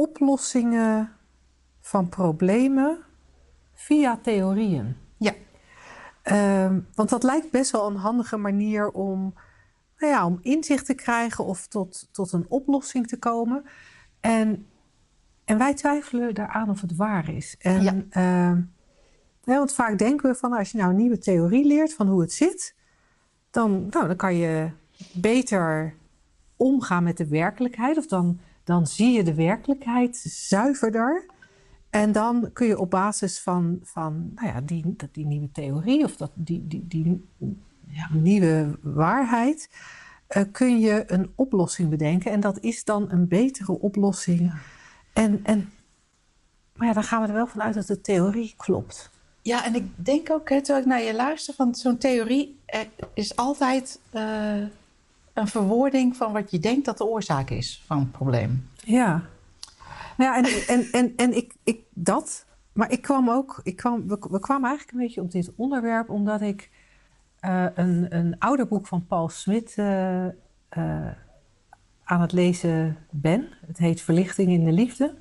oplossingen van problemen via theorieën. Ja. Ehm, want dat lijkt best wel een handige manier om, nou ja, om inzicht te krijgen of tot, tot een oplossing te komen. En, en wij twijfelen daaraan of het waar is. En, Ja. ehm, ja, want vaak denken we van als je nou een nieuwe theorie leert van hoe het zit, dan, nou, dan kan je beter omgaan met de werkelijkheid. Of dan, dan zie je de werkelijkheid zuiverder. En dan kun je op basis van, van nou ja, die, dat- die nieuwe theorie of dat, die, die, die Ja. nieuwe waarheid, eh, kun je een oplossing bedenken. En dat is dan een betere oplossing. En, en, maar ja, dan gaan we er wel vanuit dat de theorie klopt. Ja, en ik denk ook, hè, terwijl ik naar je luister, van zo'n theorie eh, is altijd eh, een verwoording van wat je denkt dat de oorzaak is van een probleem. Ja. Nou ja, en, en, en, en ik, ik dat. Maar ik kwam ook, ik kwam, we, we kwamen eigenlijk een beetje op dit onderwerp omdat ik eh, een, een ouder boek van Paul Smit eh, eh, aan het lezen ben. Het heet Verlichting in de Liefde.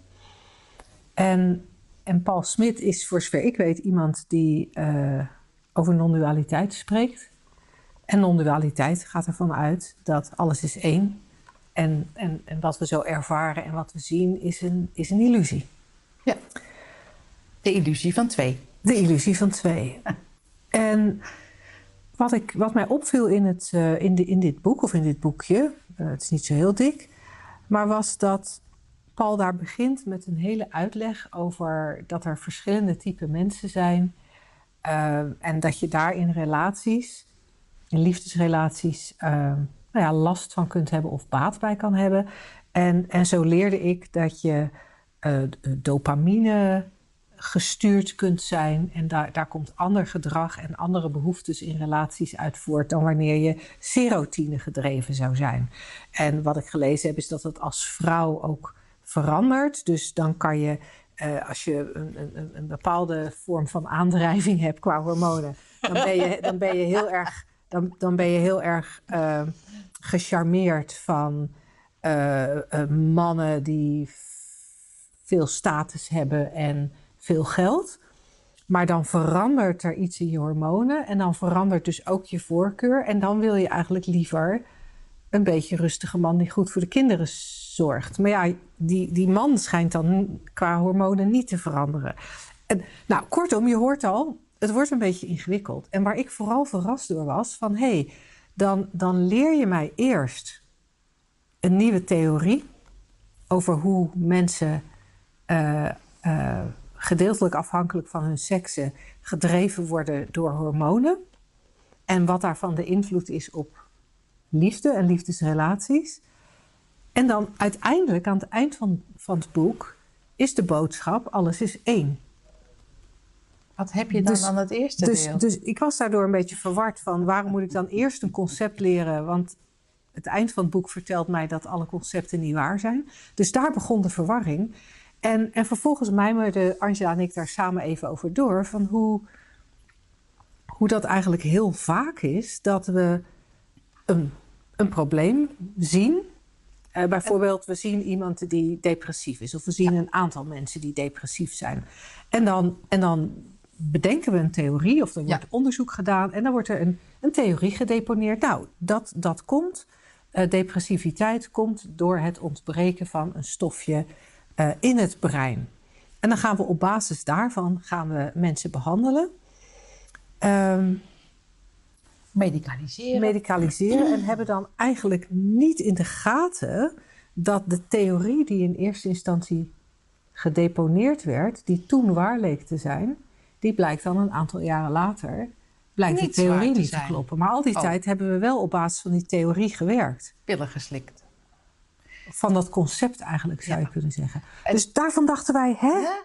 En, en Paul Smit is, voor zover ik weet, iemand die over non-dualiteit spreekt. En non-dualiteit gaat ervan uit dat alles is één. En, en, en wat we zo ervaren en wat we zien is een, is een illusie. Ja. De illusie van twee. De illusie van twee. En wat, ik, wat mij opviel in, het, eh, in, de, in dit boek, of in dit boekje, eh, het is niet zo heel dik, maar was dat Paul daar begint met een hele uitleg over dat er verschillende typen mensen zijn. eh, en dat je daar in relaties, in liefdesrelaties, eh, nou ja, last van kunt hebben of baat bij kan hebben. En, en zo leerde ik dat je eh, dopamine gestuurd kunt zijn. En daar, daar komt ander gedrag en andere behoeftes in relaties uit voort dan wanneer je serotine gedreven zou zijn. En wat ik gelezen heb is dat het als vrouw ook verandert. Dus dan kan je, eh, als je een, een, een bepaalde vorm van aandrijving hebt qua hormonen, dan ben je, dan ben je heel erg, dan, dan ben je heel erg eh, gecharmeerd van eh, eh, mannen die veel status hebben en veel geld. Maar dan verandert er iets in je hormonen en dan verandert dus ook je voorkeur. En dan wil je eigenlijk liever een beetje rustige man die goed voor de kinderen zorgt. Maar ja, die, die man schijnt dan qua hormonen niet te veranderen. En, nou, kortom, je hoort al, het wordt een beetje ingewikkeld. En waar ik vooral verrast door was, van hé, hey, dan, dan leer je mij eerst een nieuwe theorie over hoe mensen eh, eh, gedeeltelijk afhankelijk van hun seksen gedreven worden door hormonen. En wat daarvan de invloed is op liefde en liefdesrelaties. En dan uiteindelijk, aan het eind van, van het boek, is de boodschap: alles is één. Wat heb je dan Dus- aan het eerste Dus, deel? dus ik was daardoor een beetje verward van waarom moet ik dan eerst een concept leren? Want het eind van het boek vertelt mij dat alle concepten niet waar zijn. Dus daar begon de verwarring. En, en vervolgens mijmerden Angela en ik daar samen even over door. Van hoe, hoe dat eigenlijk heel vaak is dat we een, een probleem zien. Eh, bijvoorbeeld, we zien iemand die depressief is, of we zien een aantal mensen die depressief zijn. En dan, en dan bedenken we een theorie, of er wordt Ja. onderzoek gedaan, en dan wordt er een, een theorie gedeponeerd. Nou, dat, dat komt. eh, depressiviteit komt door het ontbreken van een stofje eh, in het brein. En dan gaan we op basis daarvan gaan we mensen behandelen. Ehm, Medicaliseren. medicaliseren en hebben dan eigenlijk niet in de gaten dat de theorie die in eerste instantie gedeponeerd werd, die toen waar leek te zijn, die blijkt dan een aantal jaren later, blijkt Niet die theorie te niet te kloppen. Maar al die Oh. tijd hebben we wel op basis van die theorie gewerkt. Pillen geslikt. van dat concept eigenlijk, zou Ja. je kunnen zeggen. En- dus daarvan dachten wij, hè? Ja.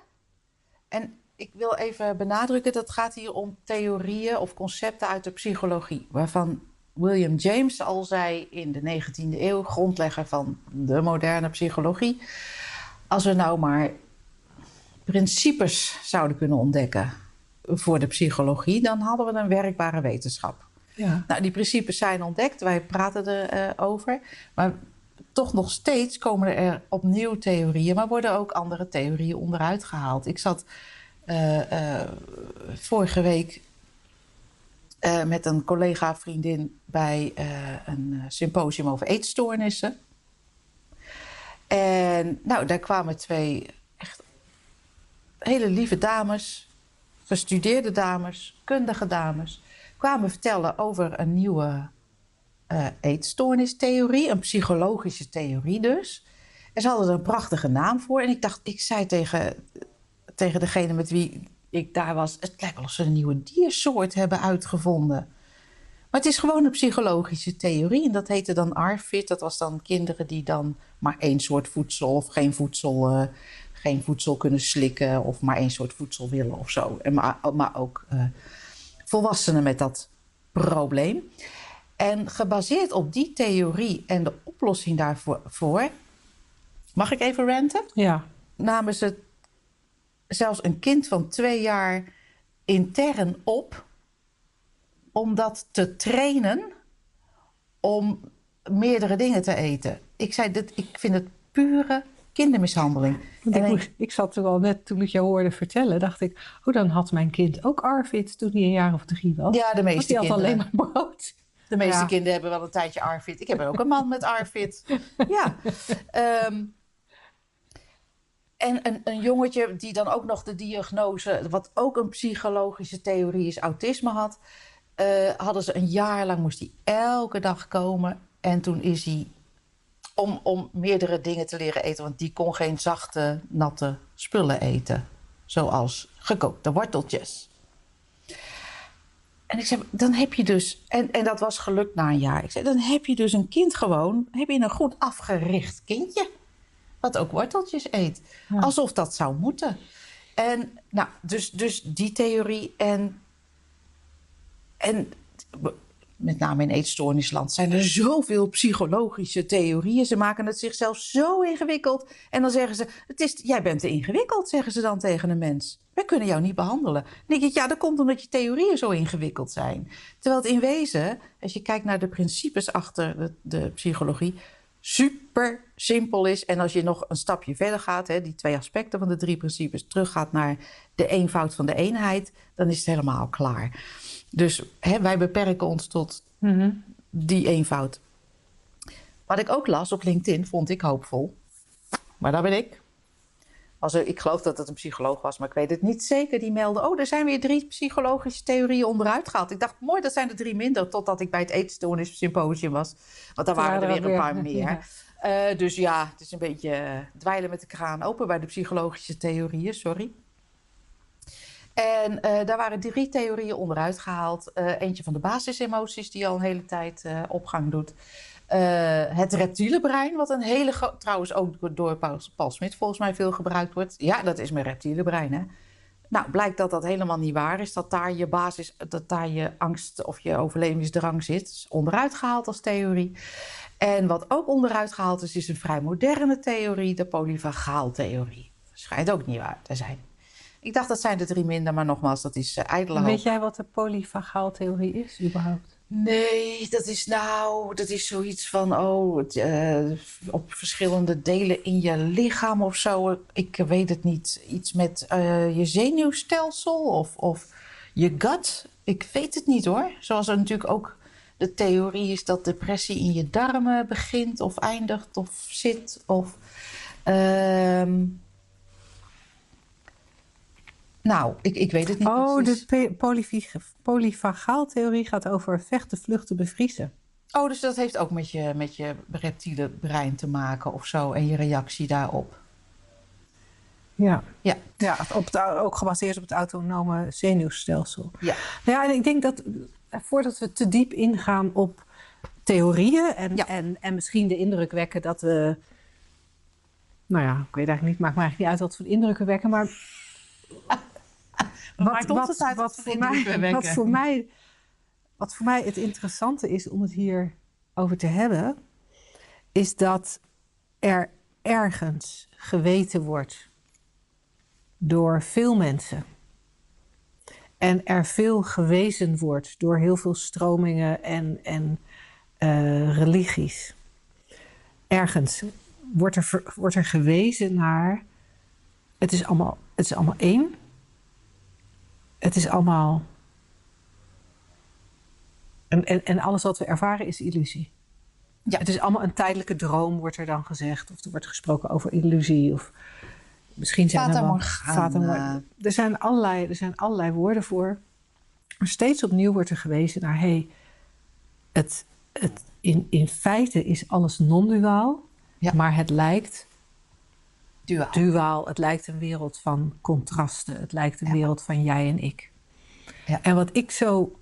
En ik wil even benadrukken dat gaat hier om theorieën of concepten uit de psychologie. Waarvan William James al zei in de 19e eeuw, grondlegger van de moderne psychologie. Als we nou maar principes zouden kunnen ontdekken voor de psychologie, dan hadden we een werkbare wetenschap. Ja. Nou, die principes zijn ontdekt, wij praten erover. maar toch nog steeds komen er opnieuw theorieën, maar worden ook andere theorieën onderuit gehaald. Ik zat eh, eh, vorige week eh, met een collega-vriendin bij eh, een symposium over eetstoornissen. En nou, daar kwamen twee echt hele lieve dames, gestudeerde dames, kundige dames, kwamen vertellen over een nieuwe eh eetstoornistheorie, een psychologische theorie dus. En ze hadden er een prachtige naam voor. En ik dacht, ik zei tegen, tegen degene met wie ik daar was, het lijkt wel of ze een nieuwe diersoort hebben uitgevonden. Maar het is gewoon een psychologische theorie. En dat heette dan ARFID. Dat was dan kinderen die dan maar één soort voedsel of geen voedsel, eh, geen voedsel kunnen slikken. Of maar één soort voedsel willen of zo. En maar, maar ook eh, volwassenen met dat probleem. En gebaseerd op die theorie en de oplossing daarvoor. voor- Mag ik even ranten? Ja. namen ze zelfs een kind van twee jaar intern op om dat te trainen om meerdere dingen te eten. Ik zei, dit, ik vind het pure kindermishandeling. Want En ik, ik- moest- ik zat er al net, toen ik jou hoorde vertellen, dacht ik... oh, dan had mijn kind ook Arvid toen hij een jaar of drie was. ja, de meeste die had kinderen. alleen maar brood. De meeste Ja. kinderen hebben wel een tijdje ARFID. Ik heb ook een man met ARFID. Ja. Ehm, en een, een jongetje die dan ook nog de diagnose, wat ook een psychologische theorie is, autisme had. eh, hadden ze een jaar lang, moest hij elke dag komen. En toen is hij, om, om meerdere dingen te leren eten, want die kon geen zachte, natte spullen eten. Zoals gekookte worteltjes. En ik zei, dan heb je dus, en, en dat was gelukt na een jaar. Ik zei, dan heb je dus een kind gewoon, heb je een goed afgericht kindje. Wat ook worteltjes eet. Ja. Alsof dat zou moeten. En nou, dus, dus die theorie en, en met name in eetstoornisland zijn er zoveel psychologische theorieën. Ze maken het zichzelf zo ingewikkeld. En dan zeggen ze, het is, jij bent te ingewikkeld, zeggen ze dan tegen een mens. Wij kunnen jou niet behandelen. Dan ja, dat komt omdat je theorieën zo ingewikkeld zijn. Terwijl het in wezen, als je kijkt naar de principes achter de, de psychologie, super simpel is. En als je nog een stapje verder gaat, hè, die twee aspecten van de drie principes, teruggaat naar de eenvoud van de eenheid, dan is het helemaal klaar. Dus hè, wij beperken ons tot die eenvoud. Wat ik ook las op LinkedIn, vond ik hoopvol. Maar daar ben ik. Was er, ik geloof dat het een psycholoog was, maar ik weet het niet zeker. Die meldde, oh, er zijn weer drie psychologische theorieën onderuit gehaald. Ik dacht, mooi, dat zijn er drie minder, totdat ik bij het eetstoornis symposium was. Want daar waren er weer een paar meer. Ja. Eh, dus ja, het is een beetje eh, dweilen met de kraan open bij de psychologische theorieën, sorry. En eh, daar waren drie theorieën onderuit gehaald. Eh, eentje van de basisemoties, die al een hele tijd opgang doet. Eh, het reptiele brein, wat een hele trouwens ook door- Paul, Paul Smit volgens mij veel gebruikt wordt. Ja, dat is mijn reptiele brein, hè. Nou, blijkt dat dat helemaal niet waar is. Dat daar je basis, dat daar je angst of je overlevingsdrang zit. Is onderuit gehaald als theorie. En wat ook onderuit gehaald is, is een vrij moderne theorie, de polyvagaaltheorie. Schijnt ook niet waar te zijn. Ik dacht dat zijn de drie minder, maar nogmaals, dat is uh. Weet jij wat de polyvagaaltheorie is überhaupt? Nee, dat is nou, dat is zoiets van, oh, eh, op verschillende delen in je lichaam of zo. Ik weet het niet. Iets met eh, je zenuwstelsel of, of je gut. Ik weet het niet hoor. Zoals er natuurlijk ook de theorie is dat depressie in je darmen begint of eindigt of zit. Of, ehm, nou, ik, ik weet het niet Oh, precies. de pe- polyvig- polyvagaaltheorie gaat over vechten, vluchten, bevriezen. Oh, dus dat heeft ook met je, met je reptiele brein te maken of zo en je reactie daarop. Ja, Ja, ja op het, ook gebaseerd op het autonome zenuwstelsel. ja. Nou ja, en ik denk dat eh, voordat we te diep ingaan op theorieën en, Ja. en, en misschien de indruk wekken dat we nou ja, ik weet eigenlijk niet, maakt me eigenlijk niet uit wat voor indrukken wekken, maar maakt ons het uit wat wat, voor mij, wat, voor mij, wat voor mij het interessante is om het hier over te hebben, is dat er ergens geweten wordt door veel mensen. En er veel gewezen wordt door heel veel stromingen en, en eh, religies. Ergens wordt er, wordt er gewezen naar. Het is allemaal, het is allemaal één. Het is allemaal. En, en, en alles wat we ervaren is illusie. Ja. Het is allemaal een tijdelijke droom, wordt er dan gezegd. Of er wordt gesproken over illusie. Of misschien zijn Fata er wel... Fata Morgana. Er zijn, allerlei, er zijn allerlei woorden voor. Maar steeds opnieuw wordt er gewezen naar... Hey, het, het, in, in feite is alles non-duaal. Ja. Maar het lijkt Duaal. duaal. Het lijkt een wereld van contrasten. Het lijkt een Ja. wereld van jij en ik. Ja. En wat ik zo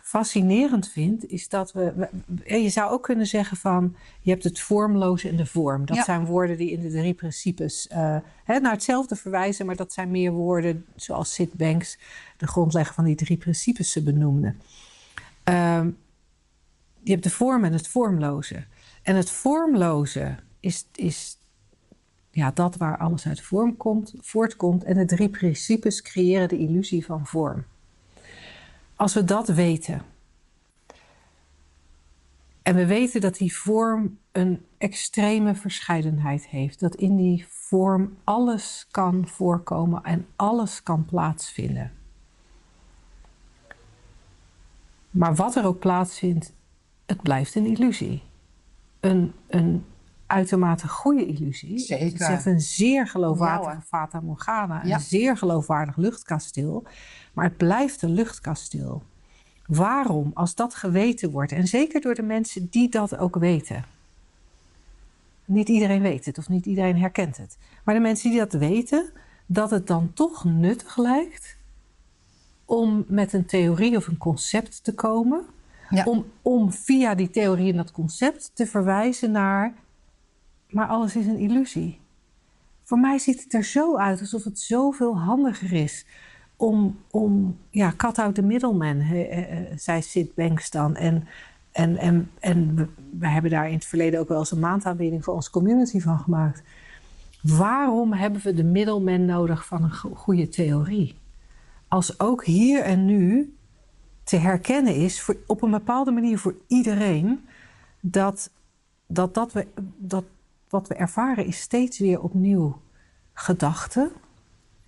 fascinerend vind, is dat we, Je zou ook kunnen zeggen van. Je hebt het vormloze en de vorm. Dat Ja. zijn woorden die in de drie principes eh, hè, naar hetzelfde verwijzen, maar dat zijn meer woorden zoals Sid Banks, de grondlegger van die drie principes, ze benoemde. Ehm, je hebt de vorm en het vormloze. En het vormloze is, is ja, dat waar alles uit vorm komt, voortkomt. En de drie principes creëren de illusie van vorm. Als we dat weten. En we weten dat die vorm een extreme verscheidenheid heeft. Dat in die vorm alles kan voorkomen en alles kan plaatsvinden. Maar wat er ook plaatsvindt, het blijft een illusie. Een, een uitermate goede illusie. Zeker. Het is een zeer geloofwaardige Ja. Fata Morgana. Ja. Een zeer geloofwaardig luchtkasteel. Maar het blijft een luchtkasteel. Waarom, als dat geweten wordt, en zeker door de mensen die dat ook weten. Niet iedereen weet het of niet iedereen herkent het. Maar de mensen die dat weten, dat het dan toch nuttig lijkt om met een theorie of een concept te komen. Ja. Om, om via die theorie en dat concept te verwijzen naar. Maar alles is een illusie. Voor mij ziet het er zo uit alsof het zoveel handiger is om, om ja, cut out the middleman, he- eh, eh, zei Sid Banks dan. En, en, en, en we, hebben daar in het verleden ook wel eens een maandaanbieding voor onze community van gemaakt. Waarom hebben we de middleman nodig van een go- goede theorie? Als ook hier en nu te herkennen is, voor, op een bepaalde manier voor iedereen, dat, dat, dat, we, dat wat we ervaren is steeds weer opnieuw gedachten.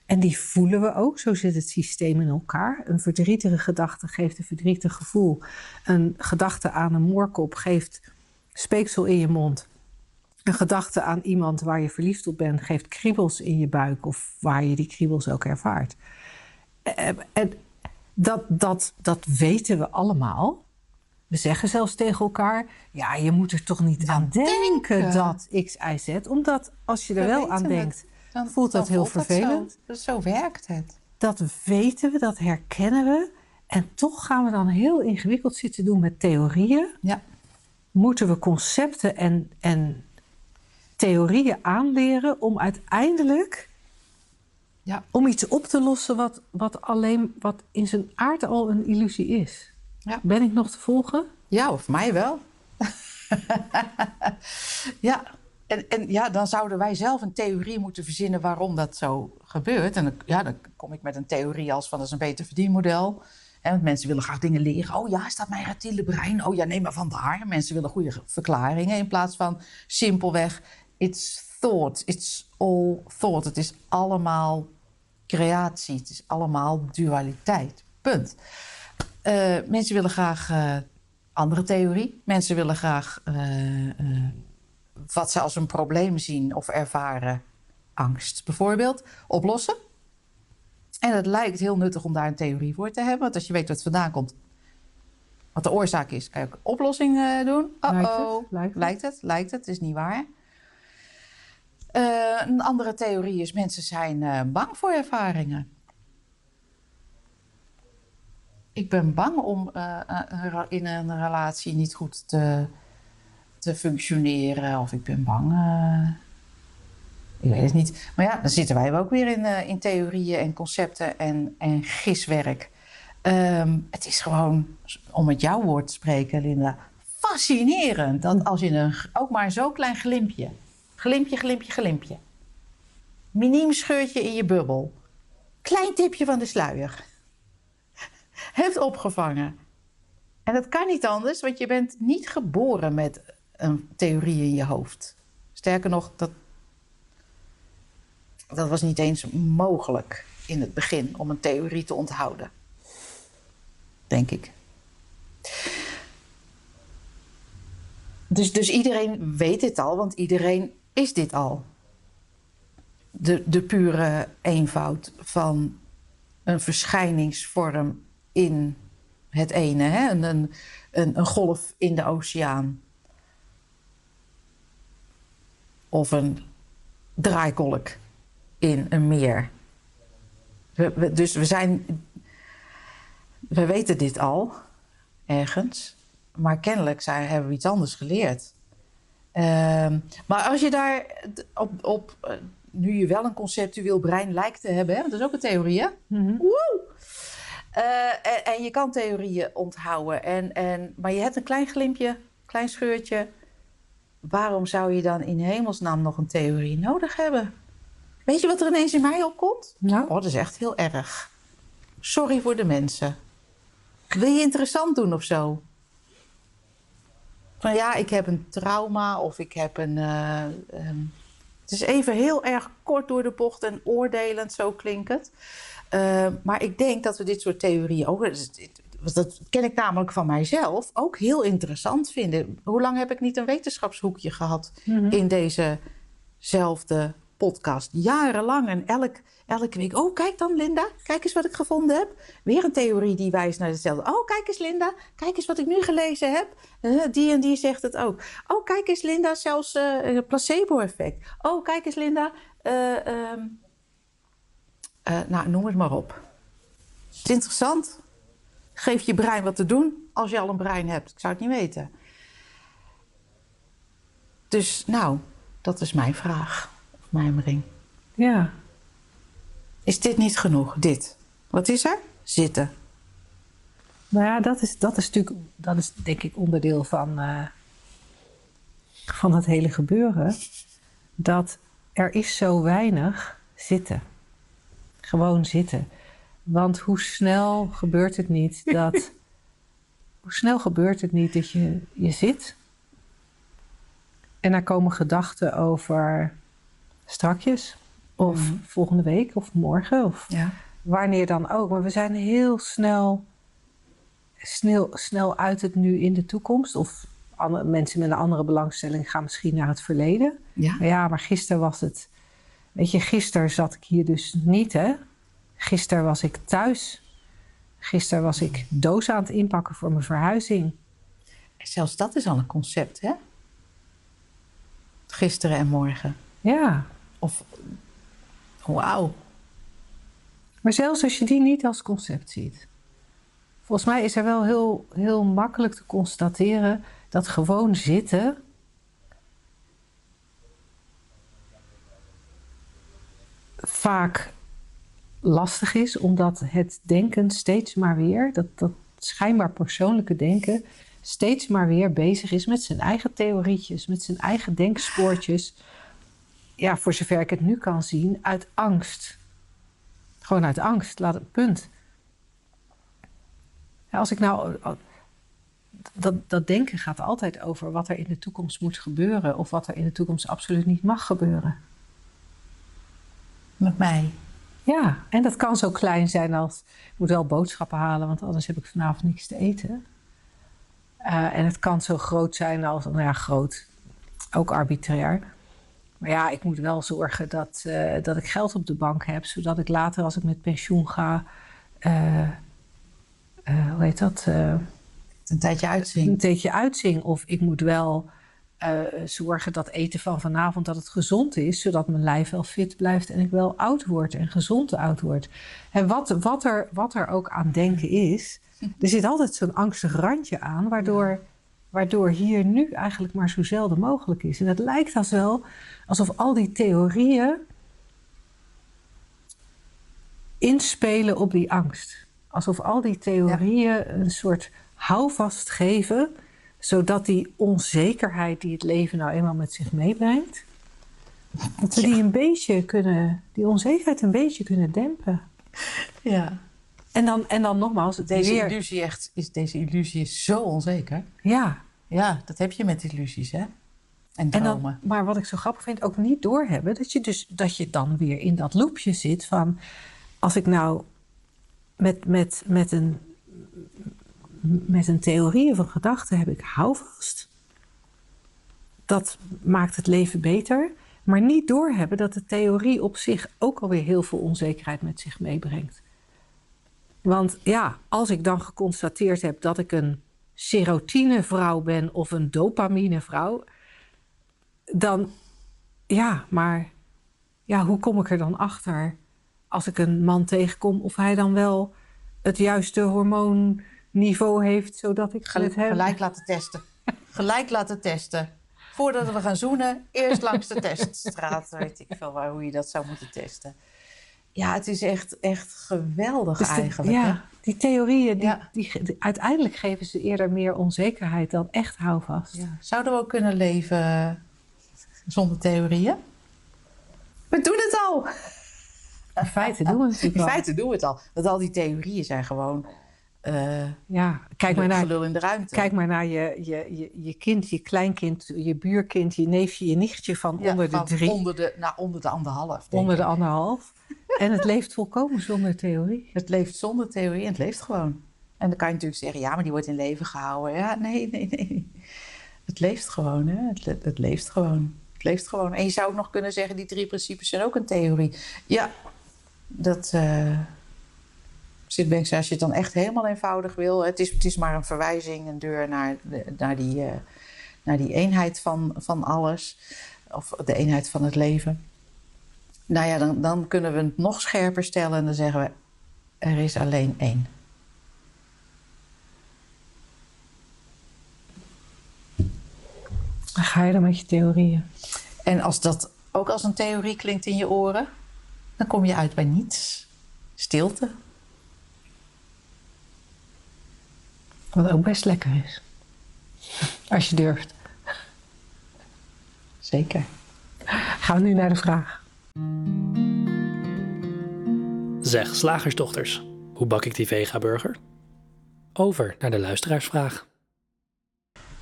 En die voelen we ook. Zo zit het systeem in elkaar. Een verdrietige gedachte geeft een verdrietig gevoel. Een gedachte aan een moorkop geeft speeksel in je mond. Een gedachte aan iemand waar je verliefd op bent geeft kriebels in je buik of waar je die kriebels ook ervaart. Eh, En dat, dat, dat weten we allemaal. We zeggen zelfs tegen elkaar: ja, je moet er toch niet aan denken, denken. dat X, Y, Z. Omdat als je er We wel aan het. denkt, Dan voelt dat heel voelt vervelend. zo. Zo werkt het. dat weten we, dat herkennen we. En toch gaan we dan heel ingewikkeld zitten doen met theorieën. Ja. Moeten we concepten en, en theorieën aanleren om uiteindelijk Ja. om iets op te lossen wat, wat alleen wat in zijn aard al een illusie is. Ja. Ben ik nog te volgen? Ja, of mij wel. ja, en, en ja, dan zouden wij zelf een theorie moeten verzinnen waarom dat zo gebeurt. En dan, ja, dan kom ik met een theorie als van dat is een beter verdienmodel. Hè, want mensen willen graag dingen leren. Oh ja, is dat mijn reptiele brein? Oh ja, nee, maar vandaar. Mensen willen goede ge- verklaringen in plaats van simpelweg... It's thought, it's all thought. Het is allemaal creatie, het is allemaal dualiteit. Punt. Eh, mensen willen graag eh, andere theorie. Mensen willen graag eh, wat ze als een probleem zien of ervaren, angst bijvoorbeeld, oplossen. En het lijkt heel nuttig om daar een theorie voor te hebben. Want als je weet wat het vandaan komt, wat de oorzaak is, kan je ook oplossing doen. Lijkt Uh-oh. het? Lijkt het? Lijkt het? Lijkt het? is niet waar. Een andere theorie is mensen zijn bang voor ervaringen. Ik ben bang om re- in een relatie niet goed te te functioneren of ik ben bang. eh, ik weet het niet. Maar ja, dan zitten wij ook weer in, in theorieën en concepten en, en giswerk. Ehm, het is gewoon, om met jouw woord te spreken, Linda, fascinerend. Dat als je een, ook maar zo'n klein glimpje, glimpje, glimpje, glimpje, miniem scheurtje in je bubbel, klein tipje van de sluier, hebt opgevangen. En dat kan niet anders, want je bent niet geboren met een theorie in je hoofd. Sterker nog, dat, dat was niet eens mogelijk in het begin om een theorie te onthouden. Denk ik. Dus, dus iedereen weet dit al, want iedereen is dit al. De, de pure eenvoud van een verschijningsvorm in het ene, hè? Een, een, een, een golf in de oceaan. Of een draaikolk in een meer. We, we- dus we zijn. We weten dit al ergens, maar kennelijk zijn, hebben we iets anders geleerd. Ehm, maar als je daar op, op eh, nu je wel een conceptueel brein lijkt te hebben, hè, dat is ook een theorie, hè? Woe! Eh, en, en je kan theorieën onthouden, en, en, maar je hebt een klein glimpje, klein scheurtje. Waarom zou je dan in hemelsnaam nog een theorie nodig hebben? Weet je wat er ineens in mij opkomt? Nou, Oh, dat is echt heel erg. Sorry voor de mensen. Wil je interessant doen of zo? Van ja, ik heb een trauma of ik heb een. eh, ehm, het is even heel erg kort door de bocht en oordelend, zo klinkt het. Eh, maar ik denk dat we dit soort theorieën ook. Dat ken ik namelijk van mijzelf ook heel interessant vinden. Hoe lang heb ik niet een wetenschapshoekje gehad in dezezelfde podcast? Jarenlang en elk, elke week. Oh, kijk dan, Linda. Kijk eens wat ik gevonden heb. Weer een theorie die wijst naar hetzelfde. Oh, kijk eens, Linda. Kijk eens wat ik nu gelezen heb. Eh, die en die zegt het ook. Oh, kijk eens, Linda. Zelfs het placebo-effect. Oh, kijk eens, Linda. eh, eh, nou, noem het maar op. Het is interessant. Geef je brein wat te doen als je al een brein hebt. Ik zou het niet weten. Dus nou, dat is mijn vraag. Of mijmering. ja. Is dit niet genoeg? Dit. Wat is er? Zitten. Nou ja, dat is, dat is natuurlijk, dat is denk ik onderdeel van, eh, van het hele gebeuren. Dat er is zo weinig zitten. Gewoon zitten. Want hoe snel gebeurt het niet dat. hoe snel gebeurt het niet dat je, je zit. En daar komen gedachten over strakjes. Of Mhm. volgende week of morgen. Of Ja. wanneer dan ook. Maar we zijn heel snel, snel, snel uit het nu in de toekomst. Of andere, mensen met een andere belangstelling gaan misschien naar het verleden. Ja. Maar ja, maar gisteren was het. Weet je, gisteren zat ik hier dus niet, hè? Gisteren was ik thuis. Gisteren was ik doos aan het inpakken voor mijn verhuizing. Zelfs dat is al een concept, hè? Gisteren en morgen. Ja. Of. Wauw. Maar zelfs als je die niet als concept ziet. Volgens mij is er wel heel, heel makkelijk te constateren dat gewoon zitten. Vaak lastig is, omdat het denken steeds maar weer, dat, dat schijnbaar persoonlijke denken, steeds maar weer bezig is met zijn eigen theorietjes, met zijn eigen denkspoortjes. Ja, voor zover ik het nu kan zien, uit angst. Gewoon uit angst, laat het punt. Als ik nou. Dat, dat denken gaat altijd over wat er in de toekomst moet gebeuren, of wat er in de toekomst absoluut niet mag gebeuren. Met mij. Ja, en dat kan zo klein zijn als ik moet wel boodschappen halen, want anders heb ik vanavond niks te eten. Uh, en het kan zo groot zijn als, nou ja, groot, ook arbitrair. Maar ja, ik moet wel zorgen dat, uh, dat ik geld op de bank heb, zodat ik later als ik met pensioen ga, uh, hoe heet dat? een tijdje uitzing. Een tijdje uitzing. Of ik moet wel uh, zorgen dat eten van vanavond dat het gezond is, zodat mijn lijf wel fit blijft en ik wel oud word en gezond oud word. En wat, wat, er, wat er ook aan denken is, er zit altijd zo'n angstig randje aan, waardoor waardoor hier nu eigenlijk maar zo zelden mogelijk is. En het lijkt als wel alsof al die theorieën inspelen op die angst. Alsof al die theorieën een soort houvast geven, zodat die onzekerheid die het leven nou eenmaal met zich meebrengt, dat we die een beetje kunnen, die onzekerheid een beetje kunnen dempen. Ja. En dan, en dan nogmaals, Deze weer- illusie echt, is, deze illusie is zo onzeker. Ja, Ja, dat heb je met illusies, hè? En En dan, maar wat ik zo grappig vind, ook niet doorhebben dat je, dus, dat je dan weer in dat loopje zit van als ik nou met, met, met, een, met een theorie of een gedachte heb ik houvast. Dat maakt het leven beter. Maar niet doorhebben dat de theorie op zich ook alweer heel veel onzekerheid met zich meebrengt. Want ja, als ik dan geconstateerd heb dat ik een serotinevrouw ben of een dopaminevrouw, dan ja, maar ja, hoe kom ik er dan achter als ik een man tegenkom of hij dan wel het juiste hormoonniveau heeft zodat ik Gel- met hem Gelijk laten testen. Gelijk laten testen. Voordat we gaan zoenen, eerst langs de teststraat. Weet ik veel waar, hoe je dat zou moeten testen. Ja, het is echt, echt geweldig Dus de- eigenlijk. hè? ja, die theorieën, die, Ja. die, uiteindelijk geven ze eerder meer onzekerheid dan echt houvast. Ja. Zouden we ook kunnen leven zonder theorieën? We doen het al. In feite doen we het natuurlijk In feite doen we het al. Want al die theorieën zijn gewoon eh Ja, kijk maar naar, in de ruimte. kijk maar naar je, je, je, je kind, je kleinkind, je buurkind, je neefje, je nichtje van Ja, onder de van drie, Onder de, nou, onder de anderhalf. onder de anderhalf. en het leeft volkomen zonder theorie. Het leeft zonder theorie en het leeft gewoon. En dan kan je natuurlijk zeggen, ja, maar die wordt in leven gehouden. Ja, nee, nee, nee. Het leeft gewoon, hè. Het, le- het leeft gewoon. Het leeft gewoon. En je zou ook nog kunnen zeggen, die drie principes zijn ook een theorie. Ja, dat eh als je het dan echt helemaal eenvoudig wil. Het is, het is maar een verwijzing, een deur naar, naar, die, eh, naar die eenheid van, van alles. Of de eenheid van het leven. Nou ja, dan, dan kunnen we het nog scherper stellen en dan zeggen we: er is alleen één. Dan ga je dan met je theorieën. En als dat ook als een theorie klinkt in je oren, dan kom je uit bij niets. Stilte. Wat ook best lekker is. Als je durft. Zeker. Gaan we nu naar de vraag. Zeg, slagersdochters, hoe bak ik die vega-burger? Over naar de luisteraarsvraag.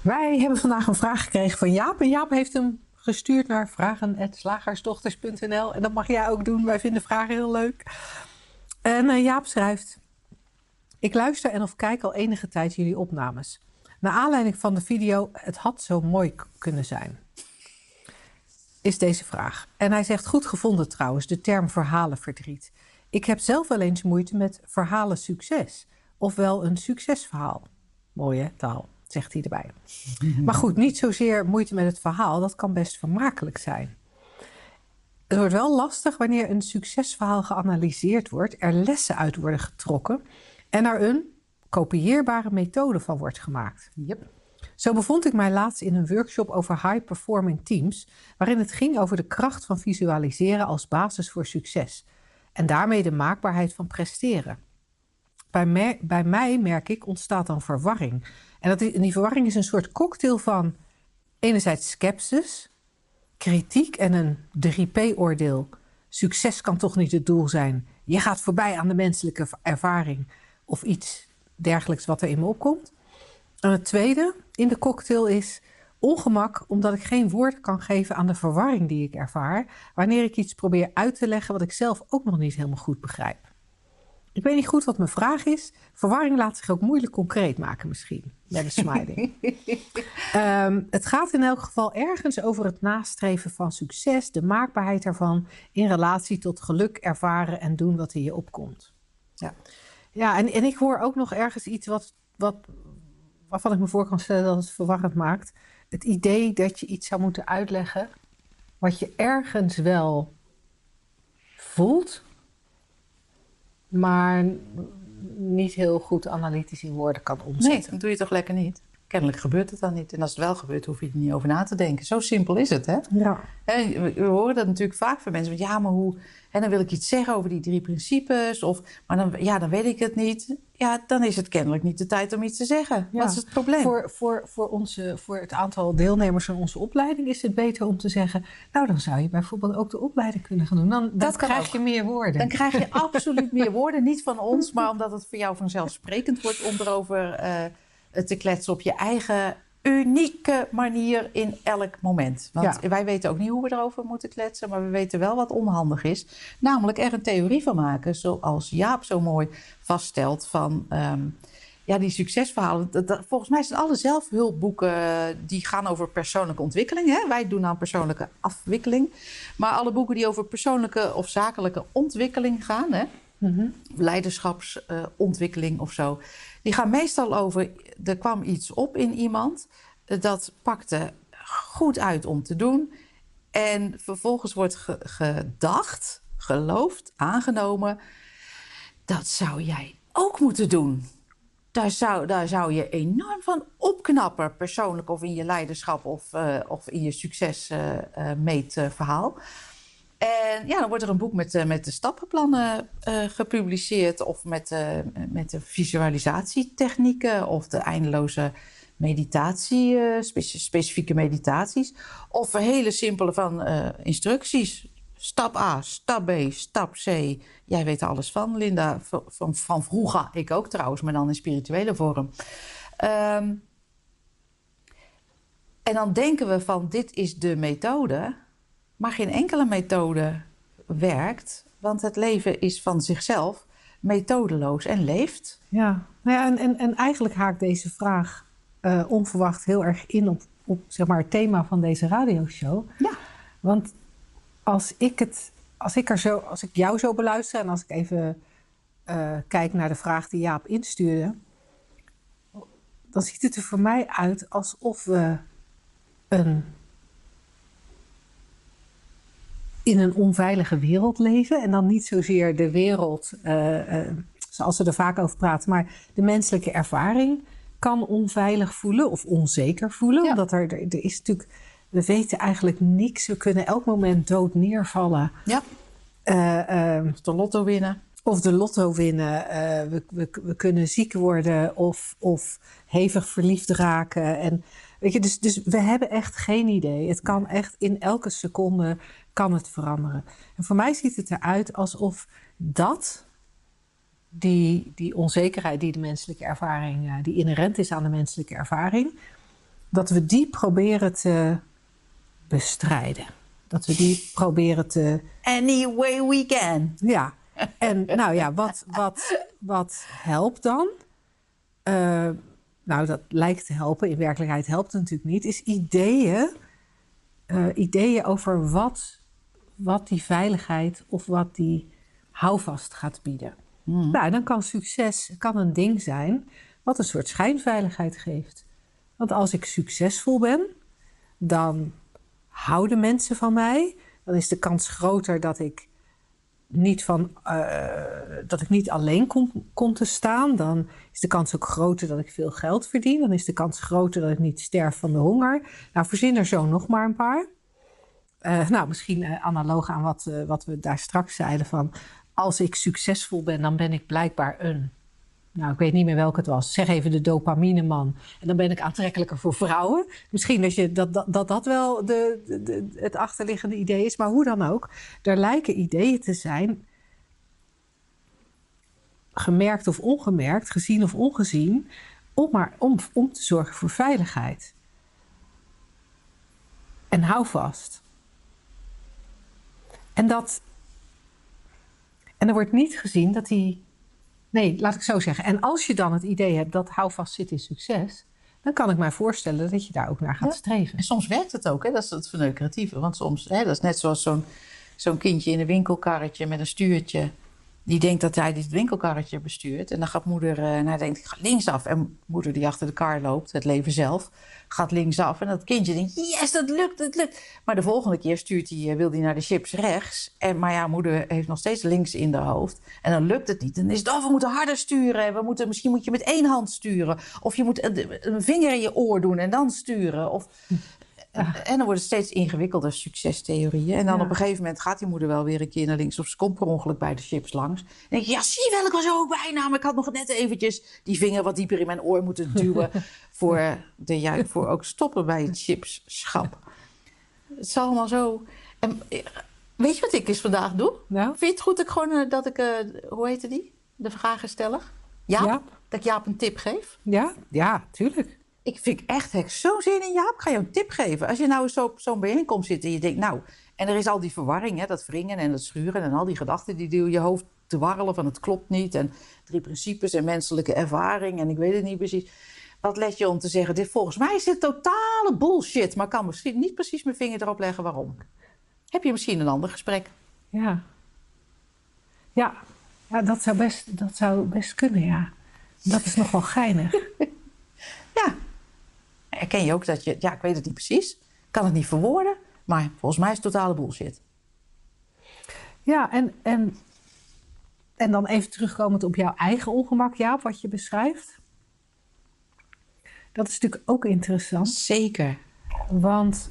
Wij hebben vandaag een vraag gekregen van Jaap. En Jaap heeft hem gestuurd naar vragen.slagersdochters.nl. En dat mag jij ook doen. Wij vinden vragen heel leuk. En eh, Jaap schrijft... Ik luister en of kijk al enige tijd jullie opnames. Naar aanleiding van de video Het had zo mooi kunnen zijn. Is deze vraag. En hij zegt goed gevonden trouwens, de term verhalenverdriet. Ik heb zelf wel eens moeite met verhalen succes. Ofwel een succesverhaal. Mooie taal, zegt hij erbij. Maar goed, niet zozeer moeite met het verhaal. Dat kan best vermakelijk zijn. Het wordt wel lastig wanneer een succesverhaal geanalyseerd wordt, er lessen uit worden getrokken en er een kopieerbare methode van wordt gemaakt. Yep. Zo bevond ik mij laatst in een workshop over high performing teams, waarin het ging over de kracht van visualiseren als basis voor succes en daarmee de maakbaarheid van presteren. Bij, mij, merk ik, ontstaat dan verwarring. En, dat en die verwarring is een soort cocktail van enerzijds sceptisch, kritiek en een 3P-oordeel. Succes kan toch niet het doel zijn. Je gaat voorbij aan de menselijke ervaring of iets dergelijks wat er in me opkomt. En het tweede in de cocktail is ongemak, omdat ik geen woorden kan geven aan de verwarring die ik ervaar wanneer ik iets probeer uit te leggen wat ik zelf ook nog niet helemaal goed begrijp. Ik weet niet goed wat mijn vraag is. Verwarring laat zich ook moeilijk concreet maken, misschien. Met een smiley. Ehm, het gaat in elk geval ergens over het nastreven van succes, de maakbaarheid ervan in relatie tot geluk ervaren en doen wat in je opkomt. Ja. Ja, en, en ik hoor ook nog ergens iets wat, wat, waarvan ik me voor kan stellen dat het verwarrend maakt. Het idee dat je iets zou moeten uitleggen wat je ergens wel voelt, maar niet heel goed analytisch in woorden kan Nee, omzetten. dat doe je toch lekker niet? Kennelijk gebeurt het dan niet. En als het wel gebeurt, hoef je er niet over na te denken. Zo simpel is het, hè? Ja. We, horen dat natuurlijk vaak van mensen. Want ja, maar hoe... En dan wil ik iets zeggen over die drie principes. Of, maar dan, ja, dan weet ik het niet. Ja, dan is het kennelijk niet de tijd om iets te zeggen. Ja. Wat is het probleem? Voor, voor, voor, onze, voor het aantal deelnemers van onze opleiding is het beter om te zeggen... nou, dan zou je bijvoorbeeld ook de opleiding kunnen gaan doen. Dan, dan Dat krijg ook. je meer woorden. Dan krijg je absoluut meer woorden. Niet van ons, maar omdat het voor jou vanzelfsprekend wordt om erover eh, te kletsen op je eigen unieke manier in elk moment. Want Ja. wij weten ook niet hoe we erover moeten kletsen, maar we weten wel wat onhandig is. Namelijk er een theorie van maken, zoals Jaap zo mooi vaststelt van. ehm, ja, die succesverhalen. dat- dat- volgens mij zijn alle zelfhulpboeken eh, die gaan over persoonlijke ontwikkeling. Hè? Wij doen aan persoonlijke afwikkeling. Maar alle boeken die over persoonlijke of zakelijke ontwikkeling gaan, hè? Mhm. leiderschapsontwikkeling of zo. Die gaan meestal over, er kwam iets op in iemand, eh, dat pakte goed uit om te doen. En vervolgens wordt ge- gedacht, geloofd, aangenomen, dat zou jij ook moeten doen. Daar zou, daar zou je enorm van opknappen, persoonlijk of in je leiderschap of, eh, of in je succesmeetverhaal. En ja, dan wordt er een boek met, eh, met de stappenplannen eh, gepubliceerd. Of met, eh, met de visualisatietechnieken. Of de eindeloze meditatie, speci- specifieke meditaties. Of hele simpele van instructies. Stap A, stap B, stap C. Jij weet er alles van, Linda. Van, van, van vroeger, ik ook trouwens, maar dan in spirituele vorm. Ehm, en dan denken we van dit is de methode. Maar geen enkele methode werkt, want het leven is van zichzelf methodeloos en leeft. Ja, nou ja en, en, en eigenlijk haakt deze vraag eh, onverwacht heel erg in op, op zeg maar, het thema van deze radioshow. Ja. Want als ik, het, als, ik er zo, als ik jou zo beluister en als ik even eh, kijk naar de vraag die Jaap instuurde, dan ziet het er voor mij uit alsof we een, in een onveilige wereld leven. En dan niet zozeer de wereld eh, eh, zoals we er vaak over praten, maar de menselijke ervaring kan onveilig voelen of onzeker voelen. Ja. Omdat er, er, is natuurlijk, we weten eigenlijk niks. We kunnen elk moment dood neervallen. Ja. Eh, eh, De lotto winnen. of de lotto winnen. we, we, we kunnen ziek worden of, of hevig verliefd raken. En, weet je, dus, dus we hebben echt geen idee. Het kan echt in elke seconde kan het veranderen. En voor mij ziet het eruit alsof dat, die, die onzekerheid die de menselijke ervaring, eh, die inherent is aan de menselijke ervaring, dat we die proberen te bestrijden. Dat we die proberen te Any way we can. ja, en nou ja, wat, wat, wat helpt dan? Eh, nou, dat lijkt te helpen. In werkelijkheid helpt het natuurlijk niet. Is ideeën, eh, ideeën over wat, wat die veiligheid of wat die houvast gaat bieden. Nou, dan kan succes kan een ding zijn wat een soort schijnveiligheid geeft. Want als ik succesvol ben, dan houden mensen van mij. Dan is de kans groter dat ik niet, van, eh, dat ik niet alleen kom, kom te staan. Dan is de kans ook groter dat ik veel geld verdien. Dan is de kans groter dat ik niet sterf van de honger. Nou, verzin er zo nog maar een paar. Eh, nou, misschien eh, analoog aan wat, wat we daar straks zeiden van... als ik succesvol ben, dan ben ik blijkbaar een... Nou, ik weet niet meer welke het was. Zeg even de dopamineman. En dan ben ik aantrekkelijker voor vrouwen. Misschien dat dat, dat, dat, wel de- de- het achterliggende idee is. Maar hoe dan ook. Er lijken ideeën te zijn... gemerkt of ongemerkt, gezien of ongezien... om, maar, om, om te zorgen voor veiligheid. En hou vast. En dat... En er wordt niet gezien dat die... Nee, laat ik zo zeggen. En als je dan het idee hebt dat houvast zit in succes... dan kan ik mij voorstellen dat je daar ook naar gaat Ja. streven. En soms werkt het ook, hè? dat is het verneukeratieve. Want soms, hè, dat is net zoals zo'n zo'n kindje in een winkelkarretje met een stuurtje. Die denkt dat hij dit winkelkarretje bestuurt. En dan gaat moeder, uh, nou denkt, ik ga linksaf. En moeder die achter de kar loopt, het leven zelf, gaat linksaf. En dat kindje denkt, yes, dat lukt, dat lukt. Maar de volgende keer stuurt hij, eh, wil hij naar de chips rechts. En, maar ja, moeder heeft nog steeds links in de hoofd. En dan lukt het niet. En dan is het, oh, we moeten harder sturen. We moeten, misschien moet je met één hand sturen. Of je moet een vinger in je oor doen en dan sturen. Of... En dan wordt het steeds ingewikkelder, succestheorieën. En dan op een gegeven moment gaat die moeder wel weer een keer naar links. Of ze komt per ongeluk bij de chips langs. En denk je, ja, zie je wel, ik was ook bijna. Maar ik had nog net eventjes die vinger wat dieper in mijn oor moeten duwen. voor, de, ja, voor ook stoppen bij het chipsschap. Het is allemaal zo... En, eh, weet je wat ik eens vandaag doe? Nou? Vind je het goed dat ik gewoon, eh, dat ik, uh, hoe heette die? De vragensteller? Jaap? Jaap. Dat ik Jaap een tip geef? Ja, ja, tuurlijk. Ik vind echt, heb zo zin in Jaap. Ik ga je een tip geven. Als je nou zo op zo'n bijeenkomst zit en je denkt, nou... En er is al die verwarring, hè, dat wringen en dat schuren... en al die gedachten die door je hoofd te warrelen van het klopt niet... en drie principes en menselijke ervaring en ik weet het niet precies. Wat let je om te zeggen, dit, volgens mij is dit totale bullshit... maar ik kan misschien niet precies mijn vinger erop leggen waarom. Heb je misschien een ander gesprek? Ja. Ja, ja dat, zou best, dat zou best kunnen, ja. Dat is nog wel geinig. Ja. Herken je ook dat je, ja, ik weet het niet precies, kan het niet verwoorden, maar volgens mij is het totale bullshit. Ja, en, en, en dan even terugkomend op jouw eigen ongemak, Jaap, wat je beschrijft. Dat is natuurlijk ook interessant. Zeker. Want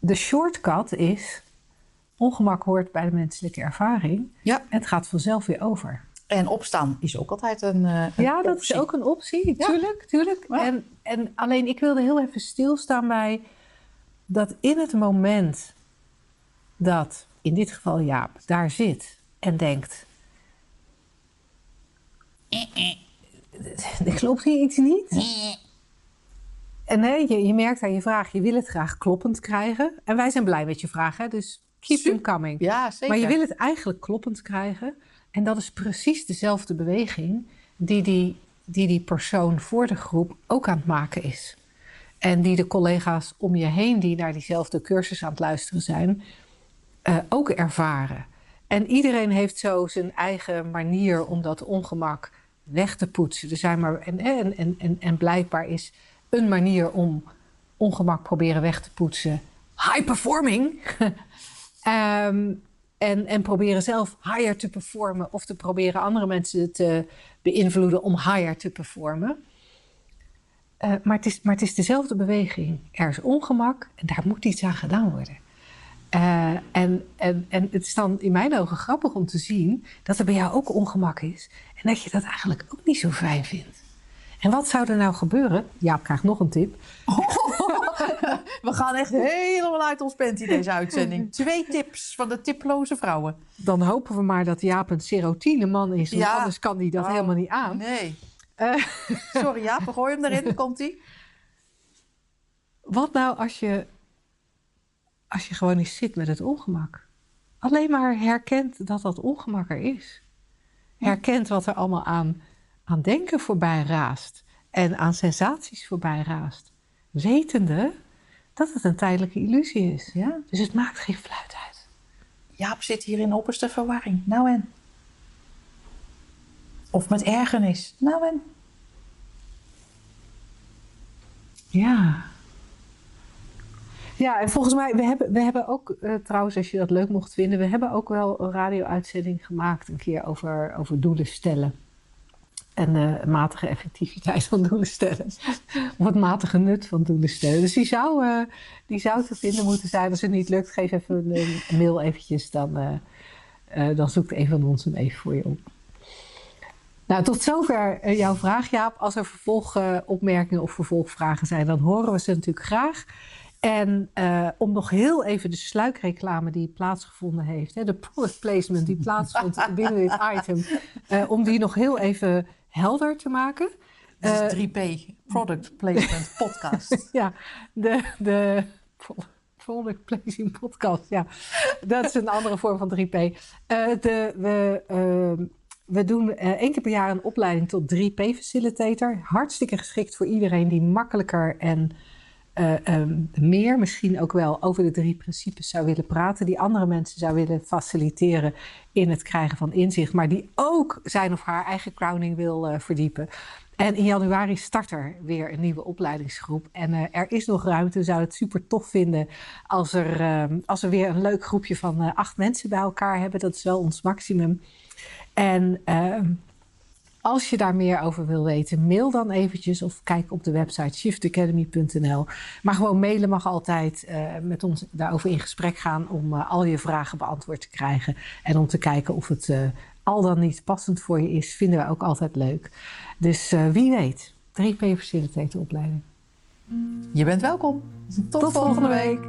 de shortcut is: ongemak hoort bij de menselijke ervaring. Ja. En het gaat vanzelf weer over. En opstaan is ook altijd een. Uh, een ja, dat is ook een optie, ja. tuurlijk. tuurlijk. Ja. En, en alleen ik wilde heel even stilstaan bij dat in het moment dat, in dit geval Jaap, daar zit en denkt. Er klopt hier iets niet. En nee, je, je merkt aan je vraag, je wil het graag kloppend krijgen. En wij zijn blij met je vraag, hè? dus keep them coming. Ja, zeker. Maar je wil het eigenlijk kloppend krijgen. En dat is precies dezelfde beweging die die, die die persoon voor de groep ook aan het maken is. En die de collega's om je heen, die naar diezelfde cursus aan het luisteren zijn, uh, ook ervaren. En iedereen heeft zo zijn eigen manier om dat ongemak weg te poetsen. Er zijn maar, en, en, en, en, blijkbaar is een manier om ongemak proberen weg te poetsen high performing. um, En, en proberen zelf higher te performen of te proberen andere mensen te beïnvloeden om higher te performen. Uh, maar, het is, maar het is dezelfde beweging. Er is ongemak en daar moet iets aan gedaan worden. Uh, en, en, en het is dan in mijn ogen grappig om te zien dat er bij jou ook ongemak is. En dat je dat eigenlijk ook niet zo fijn vindt. En wat zou er nou gebeuren? Jaap krijgt nog een tip. We gaan echt helemaal uit ons panty deze uitzending. Twee tips van de tiploze vrouwen. Dan hopen we maar dat Jaap een serotine man is. Want Ja. anders kan hij dat Oh, helemaal niet aan. Nee. Eh, Sorry Jaap, we gooien hem erin. Komt ie? wat nou als je, als je gewoon eens zit met het ongemak? Alleen maar herkent dat dat ongemak er is. Herkent wat er allemaal aan, aan denken voorbij raast. En aan sensaties voorbij raast. Wetende dat het een tijdelijke illusie is. Ja. Dus het maakt geen fluit uit. Jaap zit hier in opperste verwarring. Nou en? Of met ergernis. Nou en? Ja. Ja, en volgens mij, we hebben, we hebben ook, eh, trouwens, als je dat leuk mocht vinden, we hebben ook wel een radio-uitzending gemaakt een keer over, over doelen stellen. En de matige effectiviteit van doelen stellen. Of het matige nut van doelen stellen. Dus die zou, eh, die zou te vinden moeten zijn. Als het niet lukt, geef even een, een mail eventjes. Dan, eh, dan zoekt een van ons hem even voor je op. Nou, tot zover jouw vraag, Jaap. Als er vervolgopmerkingen of vervolgvragen zijn, dan horen we ze natuurlijk graag. En om nog heel even de sluikreclame die plaatsgevonden heeft, hè, de product placement die plaatsvond binnen dit item, om die nog heel even helder te maken. Eh, is 3P, Product Placement Podcast. ja, de, de pro- product placing podcast, ja. Dat is een andere vorm van 3P. Eh, de, we, eh, we doen eh, één keer per jaar een opleiding tot 3P-facilitator. Hartstikke geschikt voor iedereen die makkelijker en eh, ehm, meer misschien ook wel over de drie principes zou willen praten, die andere mensen zou willen faciliteren in het krijgen van inzicht, maar die ook zijn of haar eigen crowning wil uh, verdiepen. En in januari start er weer een nieuwe opleidingsgroep. En uh, er is nog ruimte. We zouden het super tof vinden als, er, uh, als we weer een leuk groepje van acht mensen bij elkaar hebben. Dat is wel ons maximum. En ehm, als je daar meer over wil weten, mail dan eventjes of kijk op de website shiftacademy.nl. Maar gewoon mailen mag altijd uh, met ons daarover in gesprek gaan om uh, al je vragen beantwoord te krijgen. En om te kijken of het uh, al dan niet passend voor je is, vinden we ook altijd leuk. Dus wie weet, 3P Facilitator opleiding. Je bent welkom. Tot, Tot volgende week.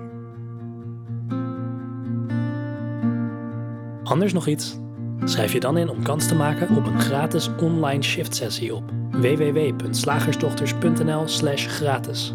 Anders nog iets? Schrijf je dan in om kans te maken op een gratis online shift sessie op www.slagersdochters.nl/gratis.